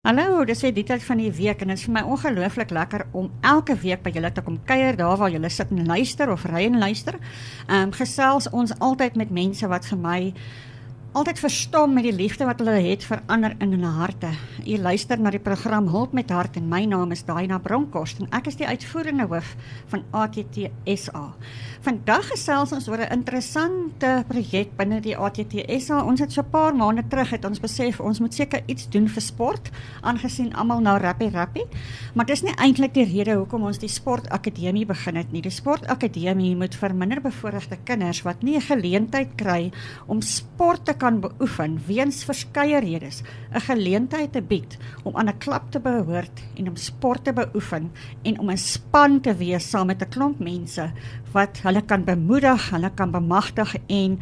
Hallo, dis die tyd van die week en dit is vir my ongelooflik lekker om elke week by julle te kom kuier daar waar julle sit en luister of ry en luister. Ehm um, gesels ons altyd met mense wat vir my altyd verstom met die liefde wat hulle het vir ander in hulle harte. U luister na die program Hulp met Hart en my naam is Daina Bronkhorst en ek is die uitvoerende hoof van ATT SA. Vandag gesels ons oor 'n interessante projek binne die ATT SA. Ons het so 'n paar maande terug het ons besef ons moet seker iets doen vir sport aangesien almal nou rappie rappie. Maar dis nie eintlik die rede hoekom ons die sportakademie begin het nie. Die sportakademie moet vir minderbevoorregte kinders wat nie 'n geleentheid kry om sport te kan beoefen weens verskeie redes 'n geleentheid te bied om aan 'n klub te behoort en om sport te beoefen en om 'n span te wees saam met 'n klomp mense wat hulle kan bemoedig, hulle kan bemagtig en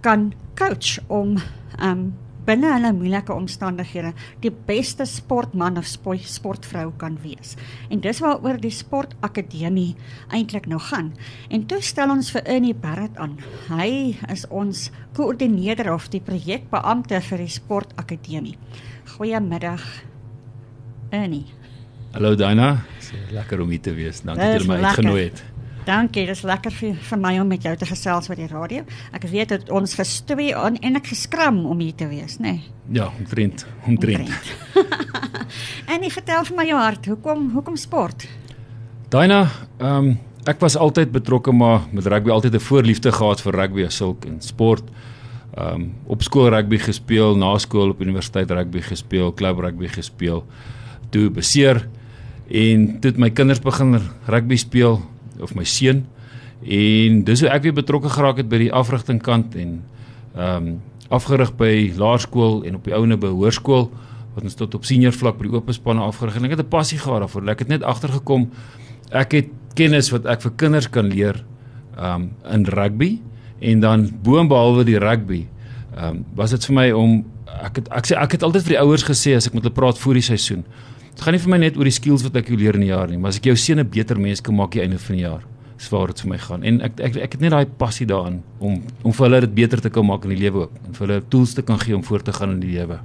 kan coach om um binne hulle moeilike omstandighede die beste sportman of sportvrou kan wees. En dis waaroor die sportakademie eintlik nou gaan. En toe stel ons vir Ernie Barrett aan. Hy is ons koördineerder of die projekbeampte vir die sportakademie. Goeiemiddag. Ernie. Hallo Dana. Lekker om hier te wees. Dankie dat jy my uitgenooi het. Dankie, dit is lekker vir, vir my om met jou te gesels oor die radio. Ek weet dat ons gestoei en, en ek geskram om hier te wees, nê? Nee. Ja, omtrent, omtrent. en jy vertel vir my jou hart, hoekom hoekom sport? Daina, ehm um, ek was altyd betrokke maar met rugby, altyd 'n voorliefde gehad vir rugby as sulk en sport. Ehm um, op skool rugby gespeel, na skool op universiteit rugby gespeel, klub rugby gespeel. Toe beseer en toe het my kinders begin rugby speel of my seun en dis hoe ek weer betrokke geraak het by die afrigting kant en ehm um, afgerig by laerskool en op die ouene by hoërskool wat ons tot op senior vlak by die oop spanne afgerig en ek het 'n passie gehad daarvoor. Ek het net agtergekom ek het kennis wat ek vir kinders kan leer ehm um, in rugby en dan boonbehalwe die rugby ehm um, was dit vir my om ek het ek sê ek het altyd vir die ouers gesê as ek met hulle praat voor die seisoen Dit gaan nie vir my net oor die skills wat ek leer in die jaar nie, maar as ek jou seun 'n beter mens kan maak aan die einde van die jaar, is waar dit vir my gaan. En ek ek ek het net daai passie daarin om om vir hulle dit beter te kan maak in die lewe ook en vir hulle tools te kan gee om voort te gaan in die lewe.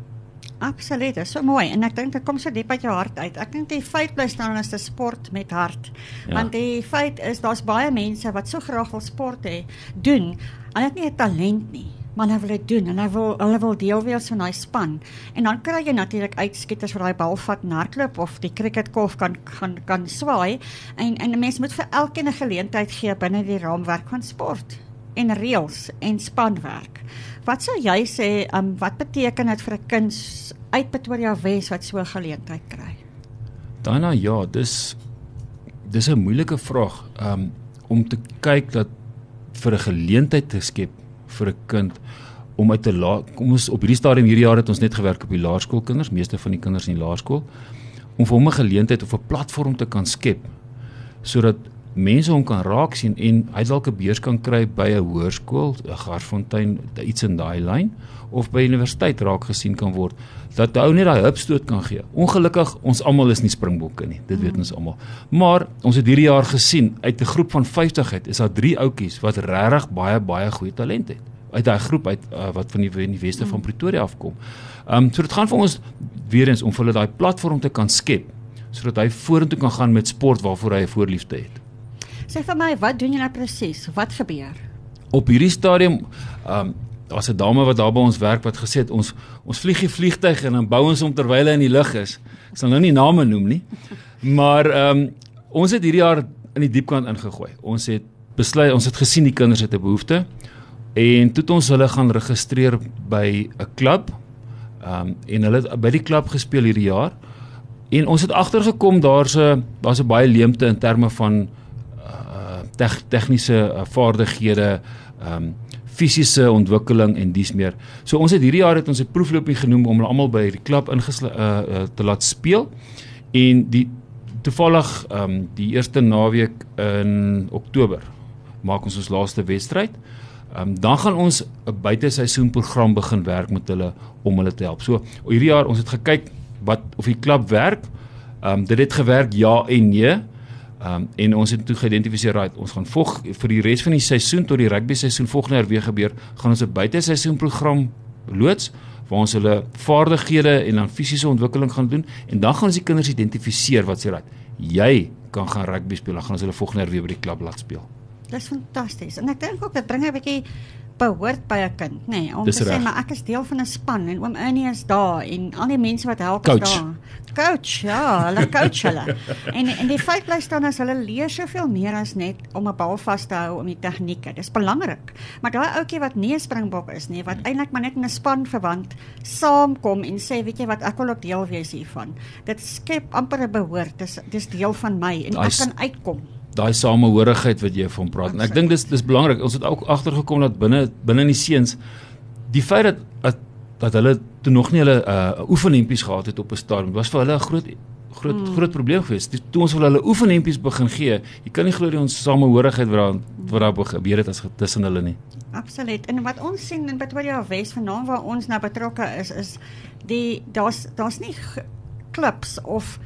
Absoluut, so mooi en ek dink dit kom so diep uit jou hart uit. Ek dink die feit bly staan is 'n sport met hart. Ja. Want die feit is daar's baie mense wat so graag wil sport hê, doen. Hulle het nie 'n talent nie maar hulle wil dit doen en hulle wil hulle wil deel wees van daai span. En dan kry jy natuurlik uitskieters wat daai bal vat en hardloop of die cricketkolf kan kan kan swaai en en 'n mens moet vir elkeen 'n geleentheid gee binne die raamwerk van sport en reëls en spanwerk. Wat sou jy sê, um, wat beteken dit vir 'n kind uit Pretoria Wes wat so 'n geleentheid kry? Dana, ja, dis dis 'n moeilike vraag um, om te kyk dat vir 'n geleentheid te skep vir 'n kind om uit te la kom ons op hierdie stadium hierdie jaar het ons net gewerk op die laerskoolkinders, meeste van die kinders in die laerskool om vir hom 'n geleentheid of 'n platform te kan skep sodat mense hom kan raak sien en hy dalk 'n beurs kan kry by 'n hoërskool, 'n Garsfontein, iets in daai lyn of by universiteit raak gesien kan word dat hy net daai hupstoot kan gee. Ongelukkig ons almal is nie springbokke nie. Dit weet ons almal. Maar ons het hierdie jaar gesien uit 'n groep van 50 uit is daar 3 ouetjies wat regtig baie baie goeie talent het uit daai groep uit uh, wat van die, die weste van Pretoria afkom. Ehm um, so dit gaan vir ons weer eens om vir hulle daai platform te kan skep sodat hy vorentoe kan gaan met sport waarvoor hy 'n voorliefde het. Sê vir my, wat doen jy nou presies? Wat gebeur? Op hierdie stadium ehm um, daar's 'n dame wat daar by ons werk wat gesê het ons ons vlieg die vliegtyg en dan bou ons hom terwyl hy in die lug is. Ek sal nou nie name noem nie. Maar ehm um, ons het hierdie jaar in die diepkant ingegooi. Ons het besluit ons het gesien die kinders het 'n behoefte en toe het ons hulle gaan registreer by 'n klub. Ehm um, en hulle het by die klub gespeel hierdie jaar. En ons het agtergekom daar's 'n daar's 'n baie leemte in terme van tegniese uh, vaardighede, ehm um, fisiese ontwikkeling en dies meer. So ons het hierdie jaar het ons 'n proefloopie genoem om hulle almal by die klub ingesluit uh, uh, te laat speel en die toevallig ehm um, die eerste naweek in Oktober maak ons ons laaste wedstryd. Ehm um, dan gaan ons 'n buiteseisoenprogram begin werk met hulle om hulle te help. So hierdie jaar ons het gekyk wat of die klub werk. Ehm um, dit het gewerk ja en nee. Ehm um, en ons het toe geïdentifiseer right ons gaan volg vir die res van die seisoen tot die rugby seisoen volgende jaar weer gebeur gaan ons 'n buiteseisoen program loods waar ons hulle vaardighede en dan fisiese ontwikkeling gaan doen en dan gaan ons die kinders identifiseer wat sê dat jy kan gaan rugby speel, dan gaan ons hulle volgende jaar weer by die klub laat speel. Dis fantasties. En ek dink ook dit bring 'n bietjie behoort by 'n kind, nê, nee, om Dis te sê reg. maar ek is deel van 'n span en oom Ernie is daar en al die mense wat help Coach. is daar. Coach, ja, hulle coach hulle. En en die feit bly staan is hulle leer soveel meer as net om 'n bal vas te hou om die tegnieke. Dis belangrik. Maar daai ouetjie wat nie 'n springbok is nie, wat eintlik maar net in 'n span verwant saamkom en sê, weet jy wat, ek wil ook deel wees hiervan. Dit skep amper 'n behoort. Dis dis deel van my en Daai ek s- kan uitkom. Daai samehorigheid wat jy van praat. En ek dink dis dis belangrik. Ons het ook agtergekom dat binne binne in die seuns die feit dat dat, dat hulle toe nog nie hulle uh oefenhempies gehad het op 'n stadium was vir hulle 'n groot groot mm. groot probleem geweest. Die- Toe ons vir hulle oefenhempies begin gee, jy kan nie glo die ons samehorigheid wat daar wat daar gebeur het as tussen hulle nie. Absoluut. En wat ons sien in Pretoria Wes vanaand waar ons nou betrokke is is die daar's daar's nie klubs of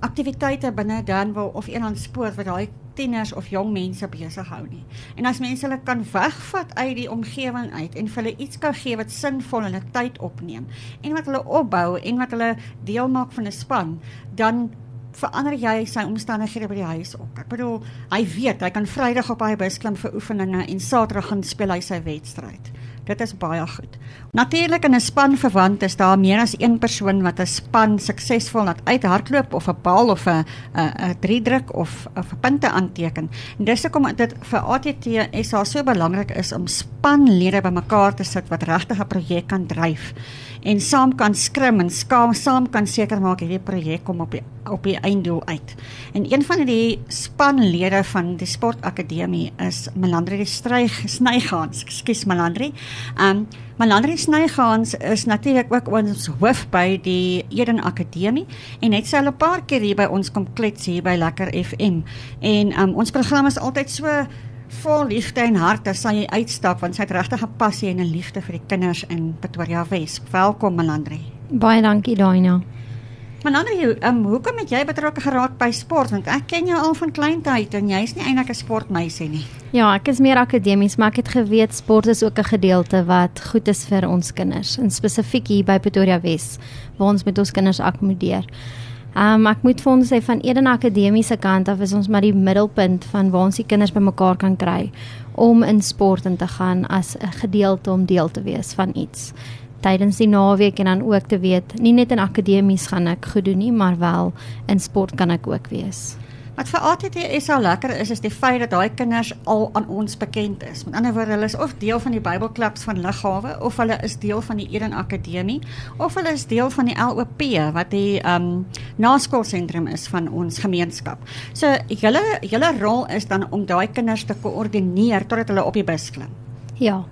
aktiwiteite binne Danwil of eendag sport wat daai tieners of jong mense besig hou nie. En as mense hulle kan wegvat uit die omgewing uit en vir hulle iets kan gee wat sinvol 'n tyd opneem en wat hulle opbou en wat hulle deel maak van 'n span, dan verander jy sy omstandighede by die huis ook. Ek bedoel, hy weet hy kan Vrydag op hy bus klim vir oefeninge en Saterdag gaan speel hy sy wedstryd. Dit is baie goed. Natuurlik in 'n span verwant is daar meer as een persoon wat 'n span suksesvol laat uithardloop of 'n bal of 'n 'n 'n drie druk of of punte aanteken. En dis hoekom dit vir ATT SA so belangrik is om spanlede bymekaar te sit wat regtig 'n projek kan dryf en saam kan skrim en skaam saam kan seker maak hierdie projek kom op die op die einddoel uit. En een van die spanlede van die sportakademie is Melandri Stryg Snygans. Ekskuus Melandri. Um Melandri Snygans is natuurlik ook ons hoof by die Eden Akademie en het sy al 'n paar keer hier by ons kom klets hier by Lekker FM. En um ons program is altyd so vol liefde en hart as sy uitstap want sy het regtig 'n passie en 'n liefde vir die kinders in Pretoria Wes. Welkom Melandri. Baie dankie Daina. Melandri, um, hoekom het jy betrokke geraak by sport? Want ek ken jou al van kleintyd en jy's nie eintlik 'n sportmeisie nie. Ja, ek is meer akademies, maar ek het geweet sport is ook 'n gedeelte wat goed is vir ons kinders, en spesifiek hier by Pretoria Wes waar ons met ons kinders akkommodeer. Um ek moet vir ons sê van Eden Akademiese kant af is ons maar die middelpunt van waar ons die kinders bymekaar kan kry om in sport in te gaan as 'n gedeelte om deel te wees van iets tydens die naweek en dan ook te weet nie net in akademies gaan ek goed doen nie, maar wel in sport kan ek ook wees. Wat vir ATT SA lekker is is die feit dat daai kinders al aan ons bekend is. Met ander woorde, hulle is of deel van die Bybelklubs van Lughawe of hulle is deel van die Eden Akademie of hulle is deel van die LOP wat die um naskoolsentrum is van ons gemeenskap. So julle julle rol is dan om daai kinders te koördineer totdat hulle op die bus klim. Ja.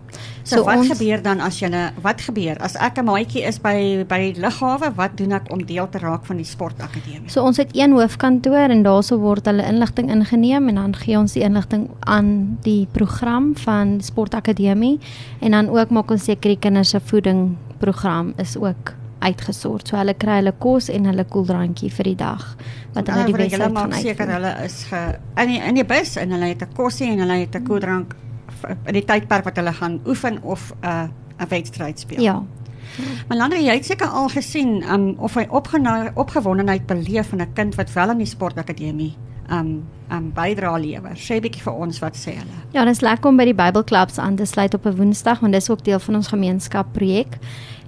So, so wat ons, gebeur dan as jy wat gebeur as ek 'n maatjie is by by Lughawe, wat doen ek om deel te raak van die sportakademie? So ons het een hoofkantoor en daarso word hulle inligting ingeneem en dan gee ons die inligting aan die program van sportakademie en dan ook maak ons seker die kinders se voeding program is ook uitgesort. So hulle kry hulle kos en hulle koeldrantjie vir die dag wat hulle die beste kan maak seker hulle is ge, in die, in die bus en hulle het 'n kosie en hulle het 'n koeldrank in die tydperk wat hulle gaan oefen of 'n uh, 'n wedstryd speel. Ja. Maar Landre, jy het seker al gesien um, of hy opgewondenheid beleef van 'n kind wat wel aan die sportakademie um um bydra lewer. Sê bietjie vir ons wat sê hulle. Ja, dit is lekker om by die Bybelklubs aan te sluit op 'n Woensdag want dis ook deel van ons gemeenskap projek.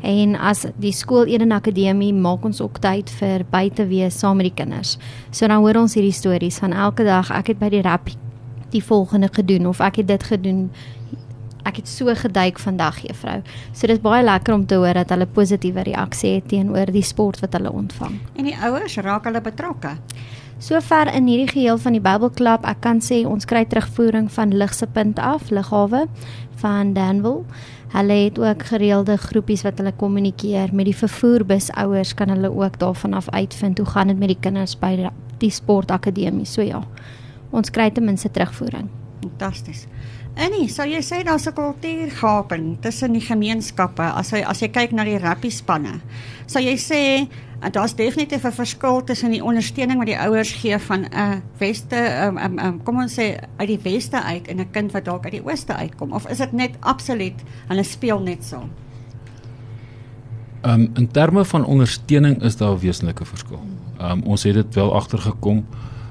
En as die skool Eden Akademie maak ons ook tyd vir buite wees saam met die kinders. So dan hoor ons hierdie stories van elke dag ek het by die rap die volgende gedoen of ek het dit gedoen. Ek het so geduik vandag, juffrou. So dit is baie lekker om te hoor dat hulle positiewe reaksie het teenoor die sport wat hulle ontvang. En die ouers raak hulle betrokke. Sover in hierdie geheel van die Bybelklub, ek kan sê ons kry terugvoering van Ligse punt af, Lughawe van Danville. Hulle het ook gereelde groepies wat hulle kommunikeer met die vervoerbus ouers kan hulle ook daarvan af uitvind hoe gaan dit met die kinders by die sportakademie. So ja. Ons kry ten minste terugvoering. Fantasties. Annie, sou jy sê daar's 'n kultuurgaping tussen die gemeenskappe as jy as jy kyk na die rugby spanne? Sou jy sê daar's definitief 'n verskil tussen die ondersteuning wat die ouers gee van 'n uh, weste um, um, um, kom ons sê uit die weste uit en 'n kind wat dalk uit die ooste uitkom of is dit net absoluut hulle speel net saam? Um in terme van ondersteuning is daar 'n wesenlike verskil. Um ons het dit wel agtergekom.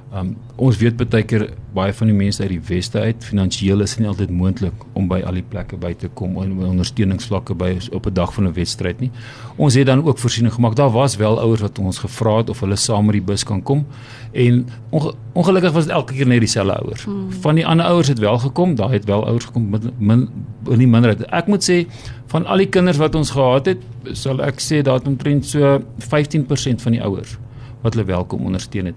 Um ons weet baie keer baie van die mense uit die weste uit finansiëel is nie altyd moontlik om by al die plekke by te kom en ondersteuningsvlakke by op 'n dag van 'n wedstryd nie. Ons het dan ook voorsiening gemaak. Daar was wel ouers wat ons gevra het of hulle saam met die bus kan kom en onge ongelukkig was dit elke keer net dieselfde ouers. Hmm. Van die ander ouers het wel gekom, daar het wel ouers gekom met min in die minderheid. Ek moet sê van al die kinders wat ons gehad het, sal ek sê daar het omtrent so 15% van die ouers wat hulle welkom ondersteun het.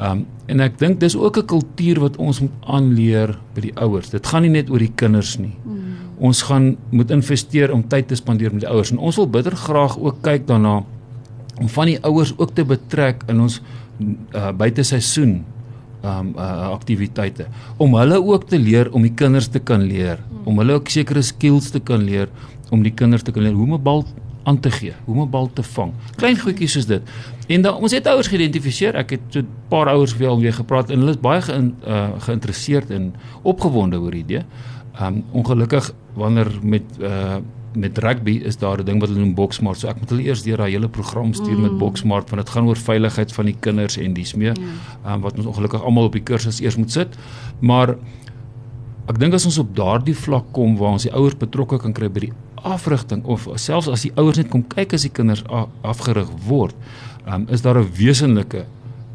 Um en ek dink dis ook 'n kultuur wat ons moet aanleer by die ouers. Dit gaan nie net oor die kinders nie. Mm. Ons gaan moet investeer om tyd te spandeer met die ouers en ons wil bitter graag ook kyk daarna om van die ouers ook te betrek in ons uh, buiteseisoen um uh, aktiwiteite om hulle ook te leer om die kinders te kan leer, mm. om hulle ook sekere skills te kan leer om die kinders te kan leer hoe om 'n bal aan te gee, hoe om 'n bal te vang. Klein goedjies soos dit. En dan ons het ouers geïdentifiseer. Ek het so 'n paar ouers weer alweer gepraat en hulle is baie ge, uh, geïnteresseerd en opgewonde oor die idee. Um ongelukkig wanneer met uh met rugby is daar 'n ding wat hulle noem boksmart. So ek moet hulle eers deur daai hele program stuur mm. met boksmart want dit gaan oor veiligheid van die kinders en dis meer. Ja. Um wat ons ongelukkig almal op die kursus eers moet sit. Maar ek dink as ons op daardie vlak kom waar ons die ouers betrokke kan kry by die afrigting of selfs as die ouers net kom kyk as die kinders afgerig word, um, is daar 'n wesenlike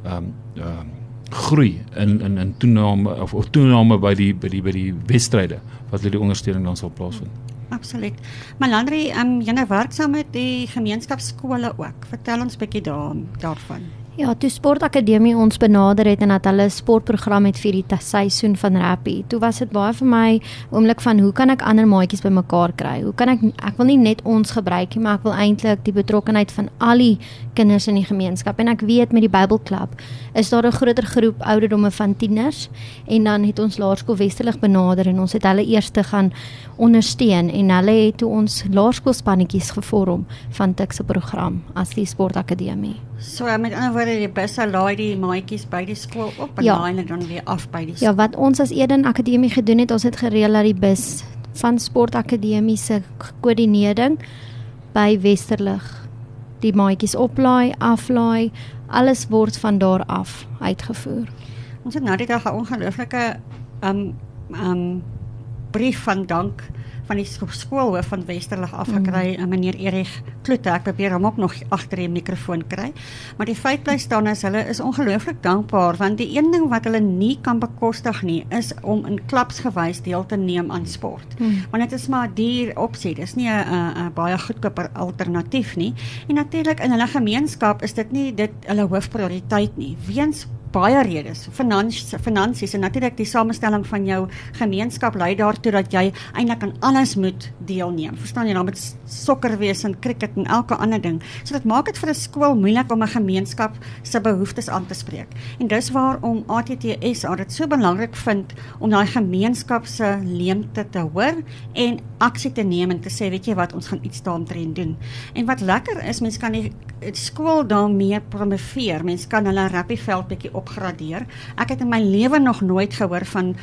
ehm um, uh, groei in in in toename of, of toename by die by die by die wedstryde wat hulle die ondersteuning dan sal plaasvind. Absoluut. Malandri, ehm um, jy werk saam met die gemeenskapskole ook. Vertel ons 'n bietjie daar daarvan. Ja, toe Sportakademie ons benader het en dat hulle 'n sportprogram het vir die seisoen van rugby. Toe was dit baie vir my oomblik van hoe kan ek ander maatjies bymekaar kry? Hoe kan ek ek wil nie net ons gebruik nie, maar ek wil eintlik die betrokkenheid van al die kinders in die gemeenskap. En ek weet met die Bybelklub is daar 'n groter groep ouderdomme van tieners en dan het ons Laerskool Westerlig benader en ons het hulle eers te gaan ondersteun en hulle het toe ons laerskoolspannetjies gevorm van Tikse program as die Sportakademie. So met ander woorde die busse laai die maatjies by die skool op en ja. laai hulle dan weer af by die skool. Ja, wat ons as Eden Akademie gedoen het, ons het gereël dat die bus van Sportakademie se koördinering by Westerlig die maatjies oplaai, aflaai, alles word van daar af uitgevoer. Ons het nou die dag 'n ongelooflike um um brief van dank van die skoolhoof van Westerlig afgekry, mm. meneer Erich Kloete. Ek probeer hom ook nog agter die mikrofoon kry. Maar die feit bly staan is hulle is ongelooflik dankbaar want die een ding wat hulle nie kan bekostig nie is om in klapsgewys deel te neem aan sport. Mm. Want dit is maar duur opsie. Dis nie 'n baie goedkoper alternatief nie. En natuurlik in hulle gemeenskap is dit nie dit hulle hoofprioriteit nie. Weens baie redes. Finansies finansies en natuurlik die samestelling van jou gemeenskap lei daartoe dat jy eintlik aan alles moet deelneem. Verstaan jy? Dan met sokker wees en cricket en elke ander ding. So dit maak dit vir 'n skool moeilik om 'n gemeenskap se behoeftes aan te spreek. En dis waarom ATTS dit so belangrik vind om daai gemeenskap se leemte te hoor en aksie te neem en te sê, weet jy wat, ons gaan iets daaroor doen. En wat lekker is, mense kan die skool daarmee promoveer. Mense kan hulle rugbyveld bietjie opgradeer. Ek het in my lewe nog nooit gehoor van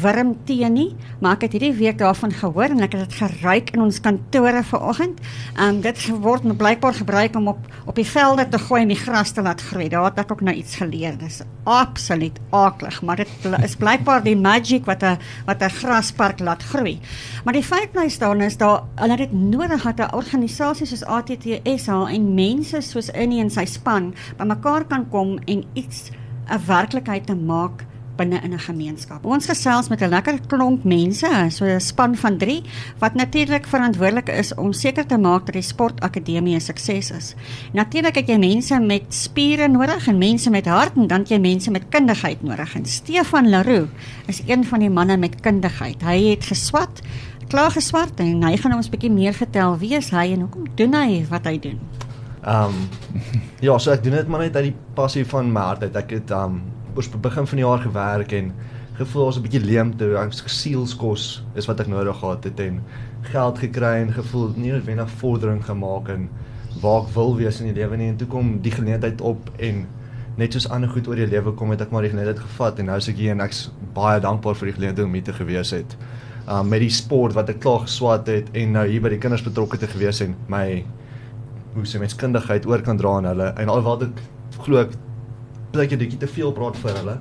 wurmtee nie, maar ek het hierdie week daarvan gehoor en ek het dit geruik in ons kantore vanoggend. Ehm dit word blykbaar gebruik om op op die velde te gooi en die gras te laat groei. Daar het ek ook nou iets geleer. Dis absoluut aaklig, maar dit is blykbaar die magic wat 'n wat 'n graspark laat groei. Maar die feit bly staan is daar hulle het nodig dat 'n organisasie soos ATTS en mense soos Innie en sy span bymekaar kan kom en iets 'n werklikheid te maak binne in 'n gemeenskap. Ons gesels met 'n lekker klomp mense, so 'n span van 3 wat natuurlik verantwoordelik is om seker te maak dat die sportakademie 'n sukses is. Natuurlik het jy mense met spiere nodig en mense met hart en dan jy mense met kundigheid nodig. En Stefan Leroux is een van die manne met kundigheid. Hy het geswat, klaar geswat en hy gaan ons 'n bietjie meer vertel wie is hy en hoekom doen hy wat hy doen. Ehm um, ja, so ek doen dit maar net uit die passie van my hart uit. Ek het ehm um, oor begin van die jaar gewerk en gevoel ons 'n bietjie leemte, ons gesielskos is wat ek nodig gehad het en geld gekry en gevoel nie noodwendig vordering gemaak en waar ek wil wees in die lewe nie en toe kom die geleentheid op en net soos ander goed oor die lewe kom het ek maar die geleentheid gevat en nou is ek hier en ek's baie dankbaar vir die geleentheid om hier te gewees het. Um met die sport wat ek klaar geswat het en nou hier by die kinders betrokke te gewees en my hoe se menskundigheid oor kan dra aan hulle en alhoewel ek glo ek baie keer bietjie te veel praat vir hulle.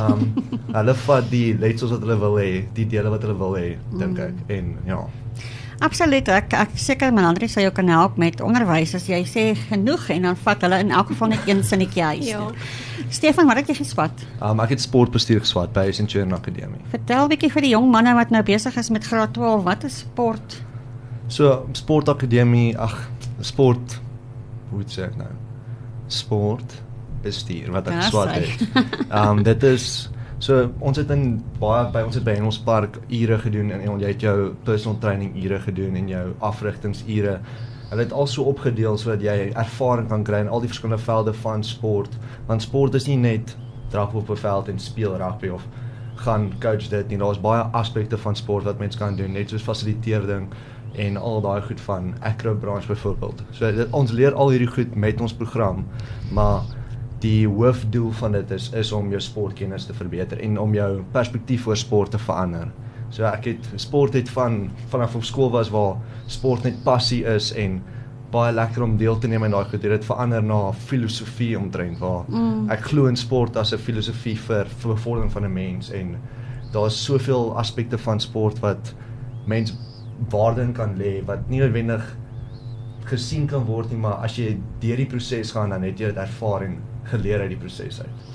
Um hulle vat die letsels wat hulle wil hê, die dele wat hulle wil hê, dink ek. En ja. Absoluut. Ek ek seker Melandri sou jou kan help met onderwys as jy sê genoeg en dan vat hulle in elk geval net een sinnetjie huis. Ja. Stefan, wat het jy geswat? Um ek het sportbestuur geswat by Centurion Akademie. Vertel bietjie vir die jong manne wat nou besig is met graad 12, wat is sport? So sportakademie, ag, sport hoe moet ek sê nou? Sport bestuur wat ek sy. het. Um dit is so ons het in baie by ons het by Engels Park ure gedoen en, en jy het jou personal training ure gedoen en jou afrigtingsure. Hulle het al so opgedeel sodat jy ervaring kan kry in al die verskillende velde van sport. Want sport is nie net draf op 'n veld en speel rugby of gaan coach dit nie. Daar's baie aspekte van sport wat mens kan doen, net soos fasiliteerding en al daai goed van acrobranche byvoorbeeld. So dit, ons leer al hierdie goed met ons program, maar die hoofdoel van dit is is om jou sportkennis te verbeter en om jou perspektief oor sport te verander. So ek het sport het van vanaf op skool was waar sport net passie is en baie lekker om deel te neem in daai goed. Dit het verander na filosofie omtrent waar mm. ek glo in sport as 'n filosofie vir vir bevordering van 'n mens en daar's soveel aspekte van sport wat mens waarde in kan lê wat nie noodwendig gesien kan word nie, maar as jy deur die proses gaan dan het jy dit ervaar en geleer uit die proses uit.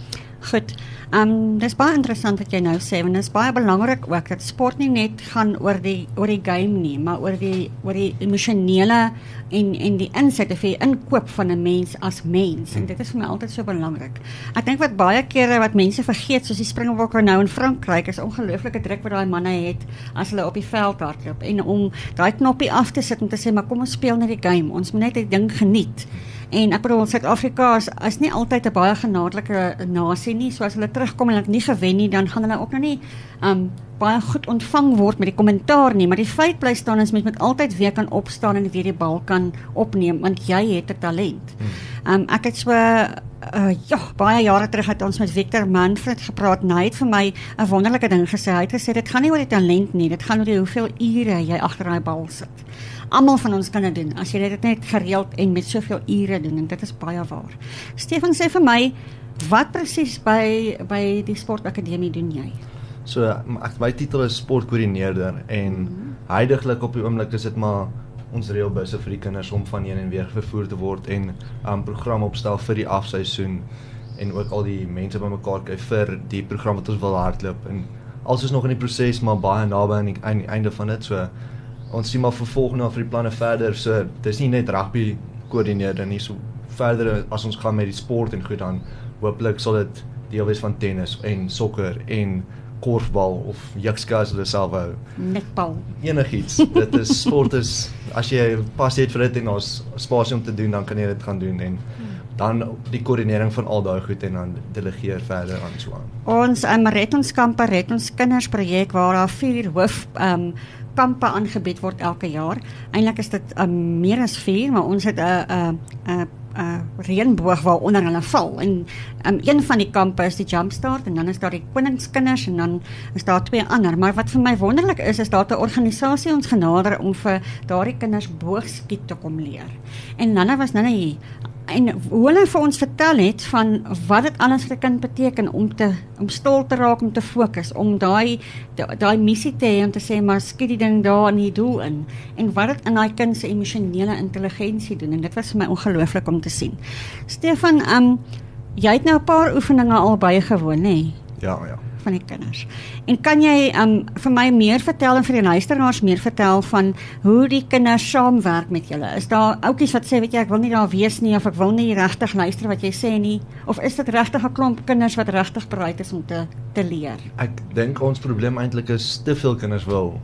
Goed. Ehm um, dis baie interessant wat jy nou sê want dit is baie belangrik ook dat sport nie net gaan oor die oor die game nie, maar oor die oor die emosionele en en die insette vir die inkoop van 'n mens as mens en dit is vir my altyd so belangrik. Ek dink wat baie kere wat mense vergeet soos die Springbokke nou in Frankryk is ongelooflike druk wat daai manne het as hulle op die veld hardloop en om daai knoppie af te sit en te sê maar kom ons speel net die game. Ons moet net die ding geniet. En ek bedoel Suid-Afrika is, is nie altyd 'n baie genaadelike nasie nie. So as hulle terugkom en hulle nie gewen nie, dan gaan hulle ook nou nie um baie goed ontvang word met die kommentaar nie, maar die feit bly staan is mens moet altyd weer kan opstaan en weer die bal kan opneem want jy het 'n talent. Um ek het so uh ja, baie jare terug het ons met Victor Manfred gepraat. en Hy het vir my 'n wonderlike ding gesê. Hy het gesê dit gaan nie oor die talent nie, dit gaan oor die hoeveel ure jy agter daai bal sit. Almal van ons kan dit doen as jy dit net gereeld en met soveel ure doen en dit is baie waar. Stefan sê vir my, wat presies by by die sportakademie doen jy? So ek my titel is sportkoördineerder en mm -hmm. heidaglik op die oomblik is dit maar ons reëlbusse vir die kinders om van heen en weer vervoer te word en 'n um, program opstel vir die afseisoen en ook al die mense bymekaar kry vir die program wat ons wil hardloop en alles is nog in die proses maar baie naby aan die, aan die einde van dit so ons sien maar vervolg na vir die planne verder so dis nie net rugby koördineerder nie so verder as ons gaan met die sport en goed dan hooplik sal dit deel wees van tennis en sokker en korfbal of jukskas hulle self hou. Netbal. Enigiets. dit is sport is as jy passie het vir dit en ons spasie om te doen, dan kan jy dit gaan doen en dan die koördinering van al daai goed en dan delegeer verder aan so aan. Ons um, red ons kampe, red ons kinders projek waar daar vier hoof um kampe aangebied word elke jaar. Eintlik is dit um, meer as 4, maar ons het 'n 'n 'n 'n reënboog waaronder hulle val. En um, een van die kampe is die Jumpstart en dan is daar die Koningskinders en dan is daar twee ander. Maar wat vir my wonderlik is, is daar 'n organisasie ons genader om vir daardie kinders boogskiet te kom leer. En Nanna was nou hier en hoe hulle vir ons vertel het van wat dit alles vir 'n kind beteken om te om stil te raak om te fokus om daai da- daai missie te hê om te sê maar skiet die ding daar in die doel in en wat dit in daai kind se emosionele intelligensie doen en dit was vir my ongelooflik om te sien. Stefan, um jy het nou 'n paar oefeninge al bygewoon nê Ja, ja. Van die kinders. En kan jy um vir my meer vertel en vir die luisteraars meer vertel van hoe die kinders saamwerk met julle? Is daar ouppies wat sê weet jy ek wil nie daar wees nie of ek wil nie regtig luister wat jy sê nie of is dit regtig 'n klomp kinders wat regtig bereid is om te te leer? Ek dink ons probleem eintlik is te veel kinders wil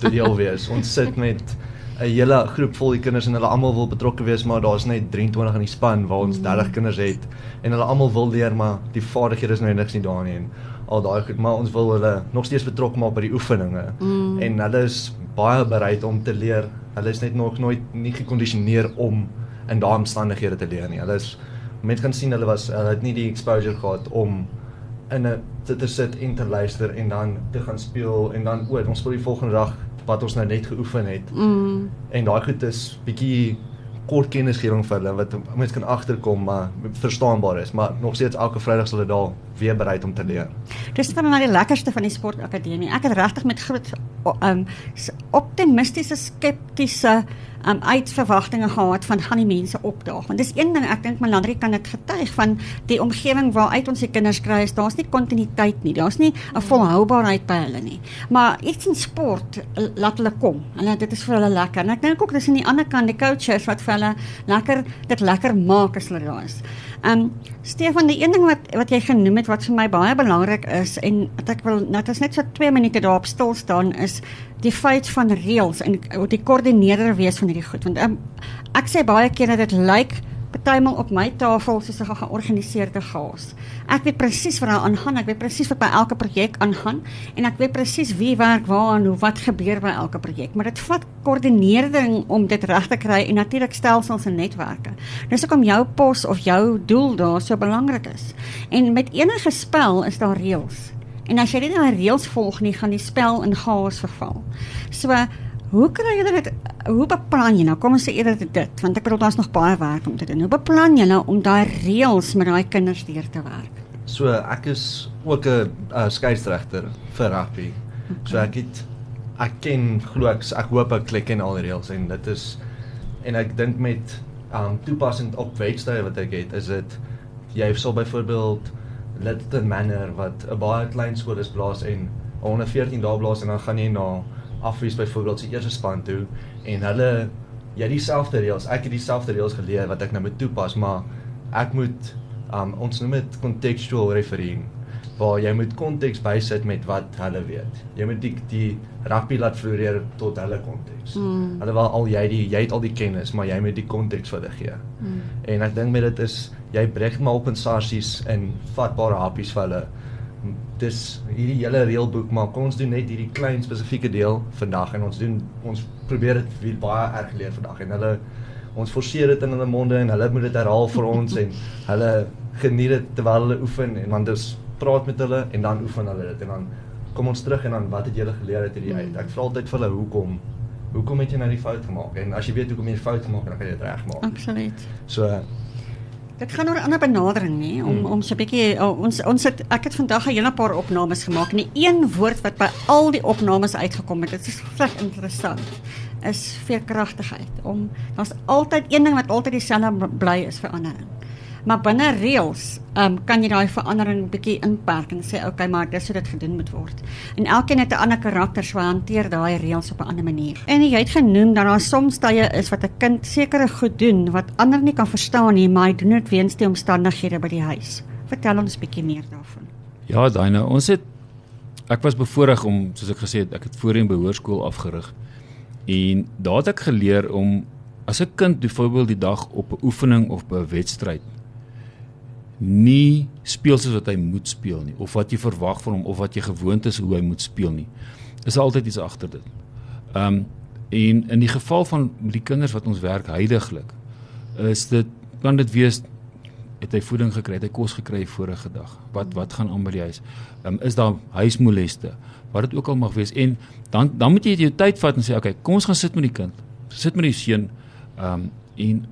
te deel wees. ons sit met 'n hele groep vol die kinders en hulle almal wil betrokke wees, maar daar's net 23 in die span waar ons 30 kinders het en hulle almal wil leer, maar die vaardighede is nou niks nie daar nie al daai goed, maar ons wil hulle nog steeds betrokke maak by die oefeninge. Mm. En hulle is baie bereid om te leer. Hulle is net nog nooit nie gekondisioneer om in daai omstandighede te leer nie. Hulle is mense kan sien hulle was hulle het nie die exposure gehad om in 'n te, te sit en te luister en dan te gaan speel en dan o, ons speel die volgende dag wat ons nou net geoefen het. Mm. En daai goed is bietjie kort kennisgewing vir hulle wat mense kan agterkom maar verstaanbaar is, maar nog steeds elke Vrydag sal hulle daar weer bereid om te leer. Dis van my die lekkerste van die sportakademie. Ek het regtig met groot um optimistiese skeptiese um uitverwagtinge gehad van gaan die mense opdaag. Want dis een ding ek dink Melandri kan dit getuig van die omgewing waaruit ons die kinders kry. Daar's nie kontinuïteit nie. Daar's nie 'n volhoubaarheid by hulle nie. Maar iets in sport laat hulle kom. Hulle dit is vir hulle lekker. En ek dink ook dis aan die ander kant die coaches wat vir hulle lekker dit lekker maak as hulle daar is. Um Stefan, die een ding wat wat jy genoem het wat vir my baie belangrik is en wat ek wil net as net so 2 minute daarop stil staan is die feit van reëls en die koördineerder wees van hierdie goed. Want um, ek sê baie keer dat dit lyk like, partymal op my tafel soos 'n georganiseerde chaos. Ek weet presies wat daar aangaan, ek weet presies wat by elke projek aangaan en ek weet presies wie werk waar en hoe wat gebeur by elke projek, maar dit vat koördinering om dit reg te kry en natuurlik stelsels en netwerke. Dis hoekom jou pos of jou doel daar so belangrik is. En met enige spel is daar reëls. En as jy nie daai reëls volg nie, gaan die spel in chaos verval. So Hoe kry jy dit? Hoe beplan jy nou? Kom ons sê eerder dit, want ek bedoel daar's nog baie werk om te doen. Hoe beplan jy nou om daai reëls met daai kinders deur te werk? So ek is ook 'n uh, skeieregter vir rugby. Okay. So ek het ek ken glo ek ek hoop ek klik in al die reëls en dit is en ek dink met um toepassing op wedstryde wat ek het, is dit jy sal byvoorbeeld Littleton Manor wat 'n baie klein skool is blaas en 114 dae blaas en dan gaan jy na afwies byvoorbeeld se eerste span toe en hulle jy dieselfde reëls ek het dieselfde reëls geleer wat ek nou moet toepas maar ek moet um, ons noem dit contextual refereeing waar jy moet konteks bysit met wat hulle weet jy moet die die rugby laat floreer tot hulle konteks mm. hulle wil al jy die jy het al die kennis maar jy moet die konteks vir hulle gee mm. en ek dink met dit is jy breek maar op in sarsies en vatbare hapies vir hulle dis hierdie hele reëlboek maar kom ons doen net hierdie klein spesifieke deel vandag en ons doen ons probeer dit baie erg leer vandag en hulle ons forceer dit in hulle monde en hulle moet dit herhaal vir ons en hulle geniet dit terwyl hulle oefen en dan dis praat met hulle en dan oefen hulle dit en dan kom ons terug en dan wat het julle geleer uit hierdie uit? Ek vra altyd vir hulle hoekom? Hoekom het jy nou die fout gemaak? En as jy weet hoekom jy die fout gemaak het dan kan jy dit regmaak. Absoluut. So Dit gaan oor 'n ander benadering nê om hmm. om so 'n bietjie oh, ons ons het ek het vandag 'n hele paar opnames gemaak en die een woord wat by al die opnames uitgekom het, dit is vrek interessant, is veerkragtigheid. Om daar's altyd een ding wat altyd dieselfde bly is verandering maar binne reëls um, kan jy daai verandering bietjie inperk en sê okay maar dis hoe dit gedoen moet word. En elkeen het 'n ander karakter so hanteer daai reëls op 'n ander manier. En jy het genoem dat daar soms tye is wat 'n kind sekere goed doen wat ander nie kan verstaan nie, maar hy doen dit weens die omstandighede by die huis. Vertel ons bietjie meer daarvan. Ja, daai nou, ons het ek was bevoorreg om soos ek gesê het, ek het voorheen behoorskool afgerig. En daar het ek geleer om as 'n kind byvoorbeeld die dag op 'n oefening of 'n wedstryd nie speel soos wat hy moet speel nie of wat jy verwag van hom of wat jy gewoond is hoe hy moet speel nie. Is altyd iets agter dit. Ehm um, en in die geval van die kinders wat ons werk heidaglik is dit kan dit wees het hy voeding gekry, het hy kos gekry vorige dag. Wat wat gaan aan by die huis? Ehm um, is daar huismoleste? Wat dit ook al mag wees en dan dan moet jy jou tyd vat en sê okay, kom ons gaan sit met die kind. Sit met die seun ehm um, en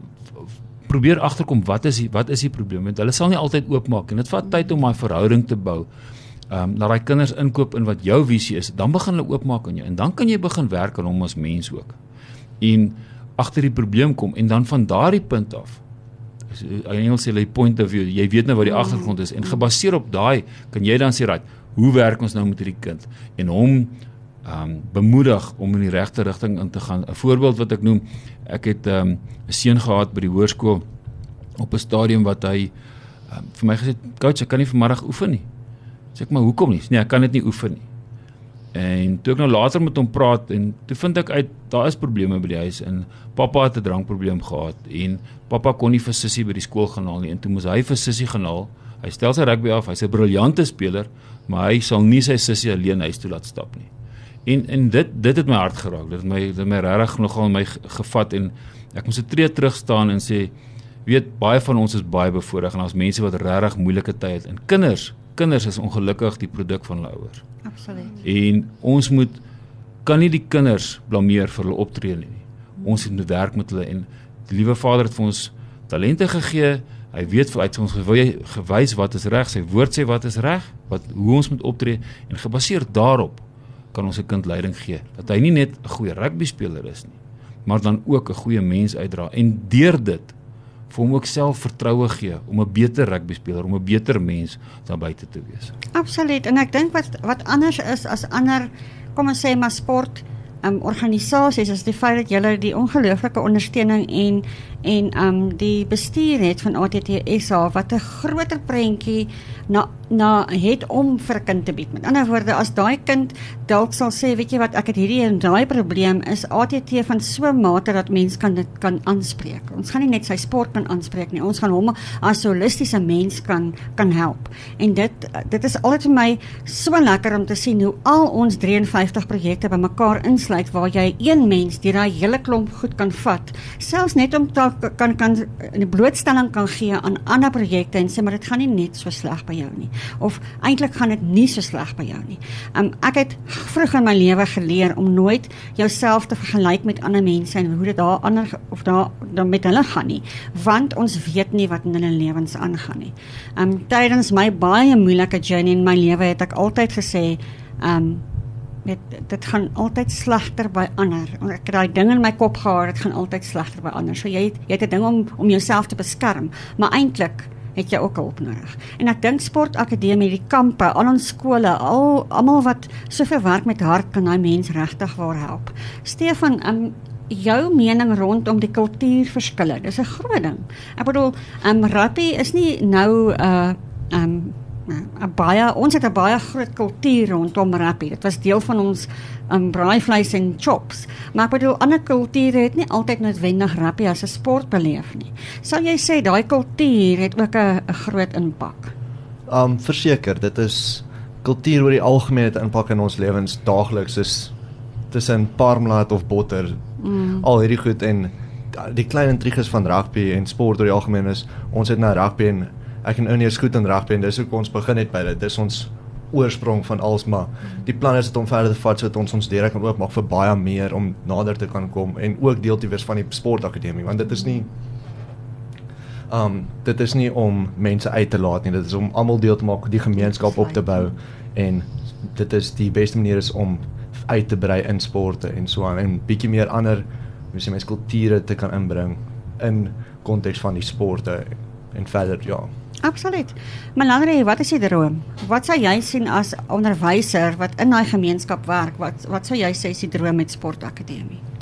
probeer agterkom wat is die wat is die probleem want hulle sal nie altyd oopmaak en dit vat tyd om daai verhouding te bou. Ehm um, laat daai kinders inkoop in wat jou visie is, dan begin hulle oopmaak aan jou en dan kan jy begin werk aan hom as mens ook. En agter die probleem kom en dan van daardie punt af in Engels sê hulle point of view, jy weet nou wat die agtergrond is en gebaseer op daai kan jy dan sê right, hoe werk ons nou met hierdie kind en hom um, bemoedig om in die regte rigting in te gaan. 'n Voorbeeld wat ek noem, ek het ehm, 'n um, seun gehad by die hoërskool op 'n stadium wat hy um, vir my gesê, "Coach, ek kan nie vanmiddag oefen nie." Sê ek, "Maar hoekom nie?" Nee, ek kan dit nie oefen nie. En toe ek nou later met hom praat en toe vind ek uit daar is probleme by die huis en pappa het 'n drankprobleem gehad en pappa kon nie vir sussie by die skool gaan haal nie en toe moes hy vir sussie gaan haal. Hy stel sy rugby af, hy's 'n briljante speler, maar hy sal nie sy sussie alleen huis toe laat stap nie. En en dit dit het my hart geraak. Dit het my dit het my regtig nogal my gevat en ek moes 'n tree terug staan en sê weet baie van ons is baie bevoordeel en ons mense wat regtig moeilike tye het en kinders kinders is ongelukkig die produk van hulle ouers. Absoluut. En ons moet kan nie die kinders blameer vir hulle optrede nie. Ons moet werk met hulle en Die liewe Vader het vir ons talente gegee. Hy weet vir uit ons gewys wat is reg. Sy woord sê wat is reg, wat hoe ons moet optree en gebaseer daarop kan ons 'n kind leiding gee dat hy nie net 'n goeie rugby speler is nie, maar dan ook 'n goeie mens uitdra en deur dit vir hom ook selfvertroue gee om 'n beter rugby speler, om 'n beter mens daar buite te wees. Absoluut. En ek dink wat wat anders is as ander kom ons sê maar sport um, organisasies is die feit dat julle die ongelooflike ondersteuning en en um die bestuur het van ATTSA wat 'n groter prentjie na na het om vir 'n kind te bied. Met ander woorde, as daai kind dalk sal sê, weet jy wat, ek het hierdie en daai probleem, is ATT van so 'n mate dat mens kan dit kan aanspreek. Ons gaan nie net sy sport kan aanspreek nie, ons gaan hom as holistiese mens kan kan help. En dit dit is altyd vir my so lekker om te sien hoe al ons 53 projekte bymekaar insluit waar jy een mens deur daai hele klomp goed kan vat, selfs net om te kan kan 'n blootstelling kan gee aan ander projekte en sê maar dit gaan nie net so sleg by jou nie of eintlik gaan dit nie so sleg by jou nie. Um ek het vroeg in my lewe geleer om nooit jouself te vergelyk met ander mense en hoe dit daar ander of daar dan met hulle gaan nie, want ons weet nie wat in hulle lewens aangaan nie. Um tydens my baie moeilike journey in my lewe het ek altyd gesê um dit dit gaan altyd slegter by ander. Ek het daai ding in my kop gehad, dit gaan altyd slegter by ander. So jy het, jy het 'n ding om om jouself te beskerm, maar eintlik het jy ook hulp nodig. En ek dink sportakademie, die kampe, al ons skole, al almal wat soveel werk met hart kan daai mens regtig waar help. Stefan, um, jou mening rondom die kultuurverskille. Dis 'n groot ding. Ek bedoel, um rugby is nie nou 'n uh, um 'n baie ons het 'n baie groot kultuur rondom rugby. Dit was deel van ons um, braaivleis en chops. Maar ek bedoel ander kulture het nie altyd noodwendig rugby as 'n sport beleef nie. Sal jy sê daai kultuur het ook 'n groot impak? Um verseker, dit is kultuur oor die algemeen het impak in ons lewens daagliks is tussen parmlaat of botter. Mm. Al hierdie goed en die klein intriges van rugby en sport oor die algemeen is ons het nou rugby en ek en Ounie is goed in rugby en dis hoe ons begin het by dit. Dis ons oorsprong van alles maar die plan is dit om verder te vat sodat ons ons deure kan oopmaak vir baie meer om nader te kan kom en ook deel te wees van die sportakademie want dit is nie um dit is nie om mense uit te laat nie. Dit is om almal deel te maak die gemeenskap op te bou en dit is die beste manier is om uit te brei in sporte en so aan en bietjie meer ander mens mens kulture te kan inbring in konteks van die sporte en verder ja Absoluut. Melandre, wat is die droom? Wat sou jy sien as onderwyser wat in daai gemeenskap werk? Wat wat sou jy sê is die droom met sportakademie?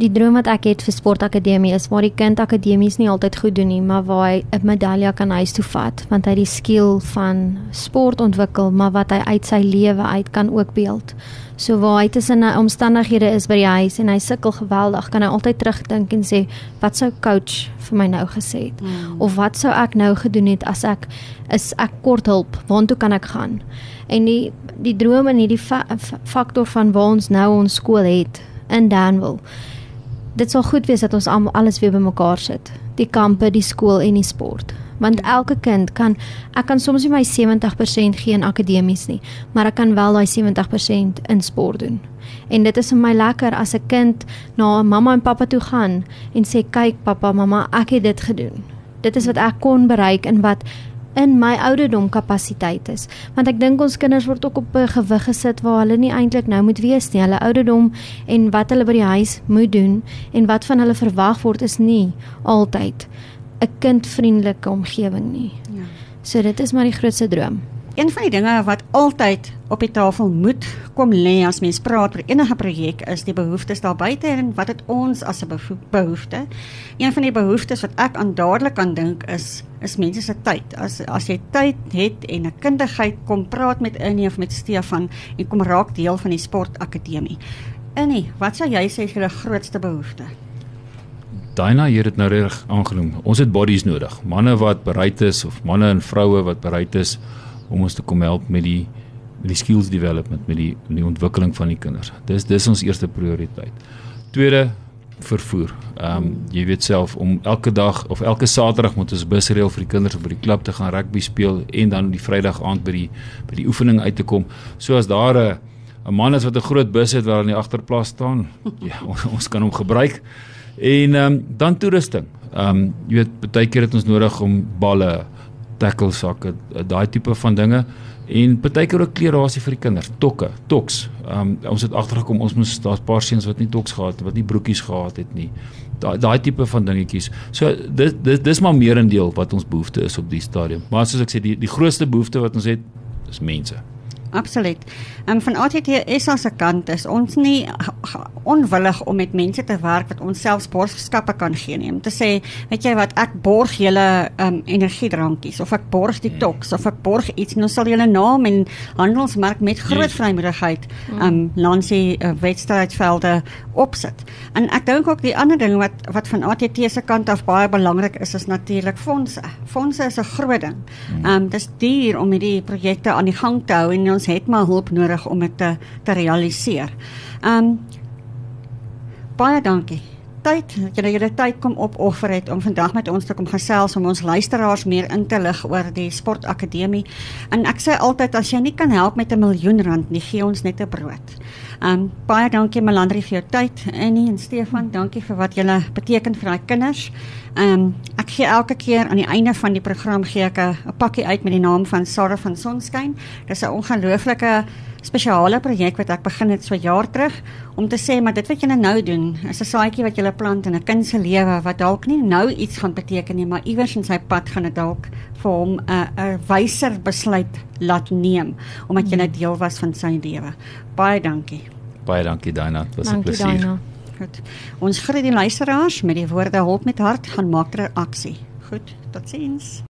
Die droom wat ek het vir sportakademie is waar die kind akademies nie altyd goed doen nie, maar waar hy 'n medalje kan huis toe vat, want hy die skill van sport ontwikkel, maar wat hy uit sy lewe uit kan ook beeld. So waar hy tussen omstandighede is by die huis en hy sukkel geweldig, kan hy altyd terugdink en sê, wat sou coach vir my nou gesê het? Mm. Of wat sou ek nou gedoen het as ek is ek kort hulp, waartoe kan ek gaan? En die die droom en hierdie fa faktor van waar ons nou ons skool het in Danville. Dit sal goed wees dat ons almal alles weer bymekaar sit. Die kampe, die skool en die sport want elke kind kan ek kan soms nie my 70% gee in akademies nie, maar ek kan wel daai 70% in sport doen. En dit is vir my lekker as 'n kind na mamma en pappa toe gaan en sê kyk pappa, mamma, ek het dit gedoen. Dit is wat ek kon bereik en wat in my ouderdom kapasiteit is want ek dink ons kinders word ook op 'n gewig gesit waar hulle nie eintlik nou moet wees nie hulle ouderdom en wat hulle by die huis moet doen en wat van hulle verwag word is nie altyd 'n kindvriendelike omgewing nie. Ja. So dit is maar die grootste droom. Een van die dinge wat altyd op die tafel moet kom lê as mens praat oor enige projek is die behoeftes daar buite en wat het ons as 'n behoefte? Een van die behoeftes wat ek aan dadelik aan dink is is mense se tyd. As as jy tyd het en 'n kundigheid kom praat met Innie of met Stefan en kom raak deel van die sportakademie. Innie, wat sou jy sê is julle grootste behoefte? Daina hier het nou reg aangenoem. Ons het bodies nodig. Manne wat bereid is of manne en vroue wat bereid is om ons te kom help met die met die skills development, met die met die ontwikkeling van die kinders. Dis dis ons eerste prioriteit. Tweede vervoer. Ehm um, jy weet self om elke dag of elke Saterdag moet ons bus reël vir die kinders om by die klub te gaan rugby speel en dan die Vrydag aand by die by die oefening uit te kom. So as daar 'n 'n man is wat 'n groot bus het waar in die agterplaas staan, ja, ons, ons kan hom gebruik En ehm um, dan toerusting. Ehm um, jy weet baie keer het ons nodig om balle, tackle sakke, daai tipe van dinge en baie keer ook klerasie vir die kinders, tokke, toks. Um, ons het agtergekom ons moes daar's paar seuns wat nie toks gehad het, wat nie broekies gehad het nie. Daai daai tipe van dingetjies. So dis dis dis maar meerendeel wat ons behoefte is op die stadium. Maar soos ek sê die die grootste behoefte wat ons het is mense. Absoluut. En um, van ATTS se kant is ons nie onwillig om met mense te werk wat ons self borgskappe kan gee nie. Om te sê, weet jy wat, ek borg julle um energiedrankies of ek borg die toks of ek borg iets en ons sal julle naam en handelsmerk met groot yes. vrymoedigheid um langs die uh, wedstrydvelde opsit. En ek dink ook die ander ding wat wat van ATT se kant af baie belangrik is is natuurlik fondse. Fondse is 'n groot ding. Um dis duur om hierdie projekte aan die gang te hou en ons het maar hulp nodig om dit te te realiseer. Um baie dankie. Tyd, julle julle tyd kom opoffer het om vandag met ons te kom gesels om ons luisteraars meer in te lig oor die sportakademie. En ek sê altyd as jy nie kan help met 'n miljoen rand nie, gee ons net 'n brood. Um baie dankie Melandri vir jou tyd. Annie en Stefan, dankie vir wat julle beteken vir daai kinders. Um ek gee elke keer aan die einde van die program gee ek 'n pakkie uit met die naam van Sarah van Sonskyn. Dis 'n ongelooflike spesiale projek wat ek begin het so jaar terug om te sê maar dit wat julle nou doen is 'n saadjie wat julle plant in 'n kind se lewe wat dalk nie nou iets gaan beteken nie maar iewers in sy pad gaan dit dalk vir hom 'n 'n wyser besluit laat neem omdat julle hmm. deel was van sy lewe. Baie dankie. Baie dankie Dina, dit was 'n plesier. Goed. Ons groet die luisteraars met die woorde hulp met hart gaan maak ter aksie. Goed, totsiens.